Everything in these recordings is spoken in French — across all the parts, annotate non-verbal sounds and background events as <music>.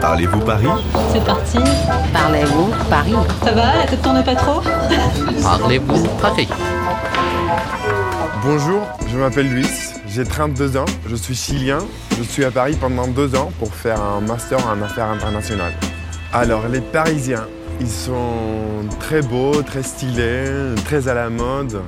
Parlez-vous Paris? C'est parti. Parlez-vous Paris? Ça va? La tête tourne pas trop? <laughs> Parlez-vous Paris? Bonjour, je m'appelle Luis, j'ai 32 ans, je suis chilien. Je suis à Paris pendant deux ans pour faire un master en affaires internationales. Alors, les Parisiens, ils sont très beaux, très stylés, très à la mode,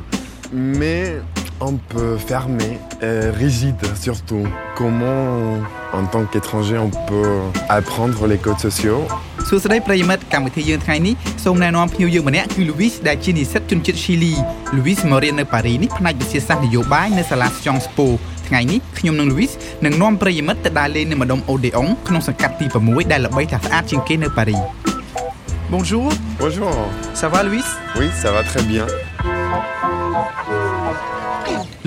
mais un peu fermés, et rigides surtout. Comment, en tant qu'étranger, on peut apprendre les codes sociaux សួស្តីប្រិយមិត្តកម្មវិធីយើងថ្ងៃនេះសូមណែនាំភ្ញៀវយើងម្នាក់គឺ Louis ដែលជានិស្សិតជនជាតិឈីលី Louis មករៀននៅប៉ារីនេះផ្នែកវិទ្យាសាស្ត្រនយោបាយនៅសាលា Sciences Po ថ្ងៃនេះខ្ញុំនិង Louis នឹងនាំប្រិយមិត្តទៅដើរលេងនៅម្ដុំ Odeon ក្នុងសង្កាត់ទី6ដែលល្បីថាស្អាតជាងគេនៅប៉ារី Bonjour Bonjour ça va Louis Oui, ça va très bien.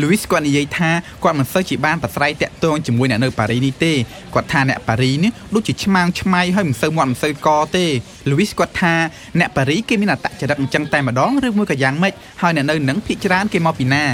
Louis គាត់និយាយថាគាត់មិនសូវជាបានប្រស្រ័យតាក់ទងជាមួយអ្នកនៅប៉ារីនេះទេគាត់ថាអ្នកប៉ារីនេះដូចជាឆ្មាងឆ្មៃហើយមិនសូវមាត់មិនសូវកទេ Louis គាត់ថាអ្នកប៉ារីគេមានអត្តចរិតអញ្ចឹងតែម្ដងឬមួយក៏យ៉ាងម៉េចហើយអ្នកនៅនឹងភាគច្រើនគេមកពីណា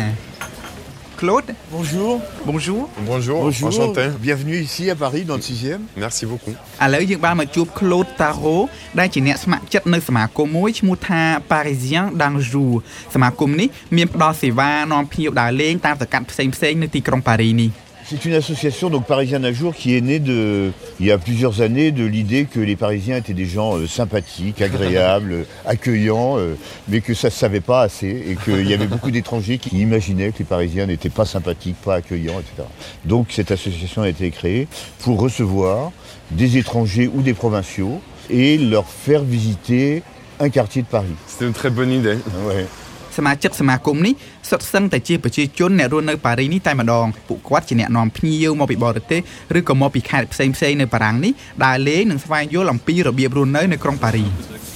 Claude Bonjour. Bonjour Bonjour, Bonjour. enchanté. Bienvenue ici à Paris dans le 6e. Merci beaucoup. ឥឡូវយើងបានមកជួប Claude Taro ដែលជាអ្នកស្ម័គ្រចិត្តនៅសមាគមមួយឈ្មោះថា Parisien d'Anjou សមាគមនេះមានផ្ដល់សេវានាំភ្ញៀវដើរលេងតាមសង្កាត់ផ្សេងៗនៅទីក្រុងប៉ារីនេះ C'est une association donc parisienne un jour qui est née de il y a plusieurs années de l'idée que les Parisiens étaient des gens euh, sympathiques, <laughs> agréables, euh, accueillants, euh, mais que ça se savait pas assez et qu'il y avait beaucoup d'étrangers qui imaginaient que les Parisiens n'étaient pas sympathiques, pas accueillants, etc. Donc cette association a été créée pour recevoir des étrangers ou des provinciaux et leur faire visiter un quartier de Paris. C'était une très bonne idée. Ouais. សមាជិកសមាគមនេះសុទ្ធសឹងតែជាប្រជាជនអ្នករស់នៅប៉ារីនេះតែម្ដងពួកគាត់ជាអ្នកនាំភ្ញៀវមកពីបរទេសឬក៏មកពីខេត្តផ្សេងៗនៅបារាំងនេះដើរលេងនិងស្វែងយល់អំពីរបៀបរស់នៅនៅក្រុងប៉ារី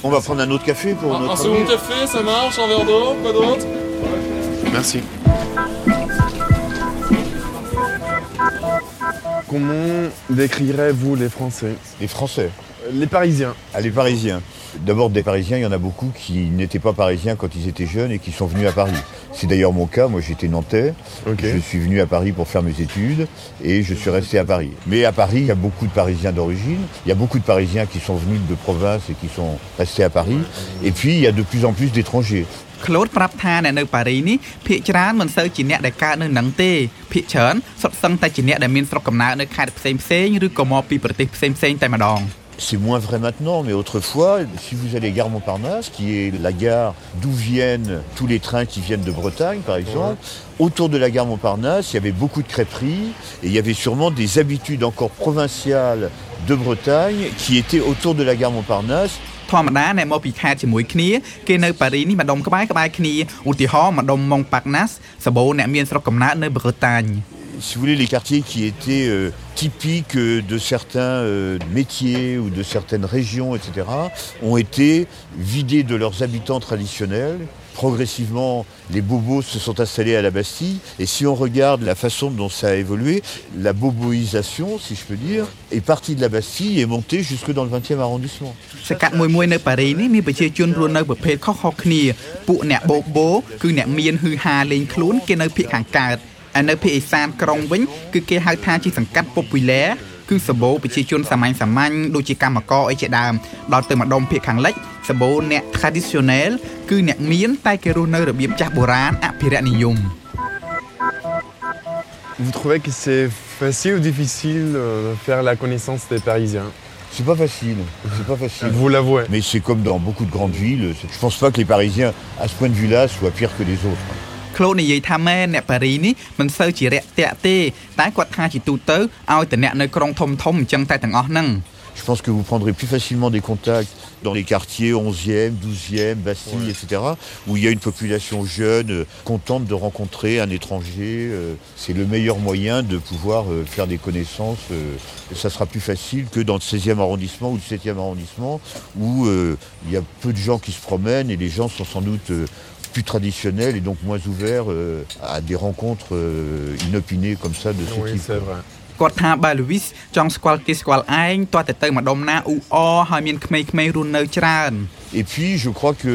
On va prendre un autre café pour Un, un notre second ami. café, ça marche, un verre d'eau, quoi d'autre Merci. Comment décrirez-vous les Français Les Français. Les Parisiens. Ah, les Parisiens. D'abord, des Parisiens, il y en a beaucoup qui n'étaient pas Parisiens quand ils étaient jeunes et qui sont venus à Paris. C'est d'ailleurs mon cas. Moi, j'étais nantais. Ok. Je suis venu à Paris pour faire mes études et je suis resté à Paris. Mais à Paris, il y a beaucoup de Parisiens d'origine. Il y a beaucoup de Parisiens qui sont venus de province et qui sont restés à Paris. Et puis, il y a de plus en plus d'étrangers. Claude ប្រាប់ថាអ្នកនៅប៉ារីនេះភាគច្រើនមិនសូវជាអ្នកដែលកើតនៅនឹងទេភាគច្រើនសុទ្ធសឹងតែជាអ្នកដែលមានស្រុកកំណើតនៅខេត្តផ្សេងផ្សេងៗឬក៏មកពីប្រទេសផ្សេងផ្សេងៗតែម្ដង C'est moins vrai maintenant, mais autrefois, si vous allez gare Montparnasse, qui est la gare d'où viennent tous les trains qui viennent de Bretagne, par exemple, autour de la gare Montparnasse, il y avait beaucoup de crêperies et il y avait sûrement des habitudes encore provinciales de Bretagne qui étaient autour de la gare Montparnasse. ធម្មតាអ្នកមកពីខេត្តជាមួយគ្នាគេនៅប៉ារីនេះម្ដុំក្បែរក្បែរគ្នាឧទាហរណ៍ម្ដុំម៉ុងប៉ាក់ណាស់សបូអ្នកមានស្រុកកំណើតនៅប្រតាញ Si vous voulez, les quartiers qui étaient euh, typiques euh, de certains euh, métiers ou de certaines régions, etc., ont été vidés de leurs habitants traditionnels. Progressivement, les bobos se sont installés à la Bastille. Et si on regarde la façon dont ça a évolué, la boboisation, si je peux dire, est partie de la Bastille et est montée jusque dans le 20e arrondissement. សកាត់មួយមួយៗនៅប៉ារីនេះមានប្រជាជនរស់នៅប្រភេទខុសៗគ្នាពួកអ្នកបោកបោគឺអ្នកមានហ៊ឺហាលេងខ្លួនគេនៅភាគខាងកើត ហើយនៅភាគឦសានក្រុងវិញគឺគេហៅថាជាសង្កាត់ popular គឺសម្បូរប្រជាជនសាមញ្ញសាមញ្ញដូចជាកម្មករអីជាដើមដល់ទៅម្ដុំភាគខាងលិចសម្បូរអ្នក traditionnel គឺអ្នកមានតែគេរស់នៅរបៀបចាស់បុរាណអភិរក្សនិយម Vous trouvez que c'est facile ou difficile euh, de faire la connaissance des Parisiens C'est pas facile, c'est pas facile. Vous l'avouez. Mais c'est comme dans beaucoup de grandes villes. Je pense pas que les Parisiens, à ce point de vue-là, soient pires que les autres. ក្លូនិយាយថាមែនអ្នកប៉ារីនេះមិនសូវជារាក់ទាក់ទេតែគាត់ថាជាទូទៅឲ្យតែអ្នកនៅក្រុងធំធំៗអញ្ចឹងតែទាំងអស់ហ្នឹង Je pense que vous prendrez plus facilement des contacts dans les quartiers 11e, 12e, Bastille, etc., où il y a une population jeune, euh, contente de rencontrer un étranger. euh, C'est le meilleur moyen de pouvoir euh, faire des connaissances. euh, et ça sera plus facile que dans le 16e arrondissement ou le 7e arrondissement, où euh, il y a peu de gens qui se promènent et les gens sont sans doute euh, plus traditionnels et donc moins ouverts euh, à des rencontres euh, inopinées comme ça de ce Oui, type. c'est vrai. គាត់ថាបើលូវីសចង់ស្គាល់គេស្គាល់ឯងតោះតែទៅម្ដុំណាអ៊ូអហើយមានក្មេងៗរស់នៅច្រើន Et puis, je crois que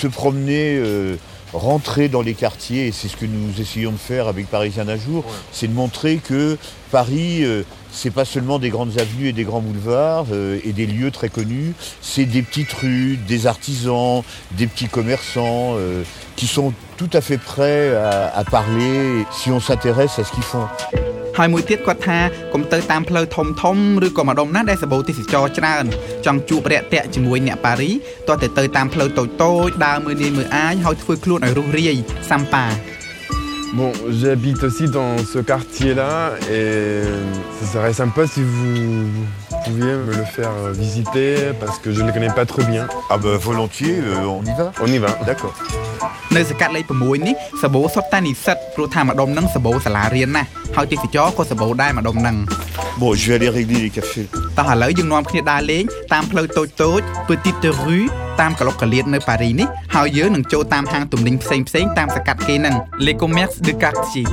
se promener euh, rentrer dans les quartiers, et c'est ce que nous essayons de faire avec Parisien d'un jour, c'est de montrer que Paris, euh, c'est pas seulement des grandes avenues et des grands boulevards euh, et des lieux très connus, c'est des petites rues, des artisans, des petits commerçants euh, qui sont tout à fait prêts à, à parler si on s'intéresse à ce qu'ils font. ហើយមួយទៀតគាត់ថាកុំទៅតាមផ្លូវធំធំឬក៏ម្ដុំណាដែលសម្បូរទេសចរច្រើនចង់ជួបរាក់ទាក់ជាមួយអ្នកប៉ារីតោះតែទៅតាមផ្លូវតូចតូចដើរមើលនាយមើលអាយហើយធ្វើខ្លួនឲ្យរុះរាយសាំប៉ា Bon, j'habite aussi dans ce quartier-là et ce serait sympa si vous pouviez me le faire visiter parce que je ne le connais pas trop bien. Ah ben volontiers, euh, on y va On y va. D'accord. នៅសង្កាត់លេខ6នេះសបោសុទ្ធតែនិស្សិតព្រោះថាម្ដុំហ្នឹងសបោសាលារៀនណាហើយទេសចរក៏សបោដែរម្ដុំហ្នឹង Bon, je vais aller régler les cafés. តោះឥឡូវយើងនាំគ្នាដើរលេងតាមផ្លូវតូចតូច Petite Rue តាមកលុកកលៀតនៅប៉ារីនេះហើយយើងនឹងចូលតាមហាងទំនិញផ្សេងផ្សេងៗតាមសង្កាត់គេហ្នឹង Les commerces de quartier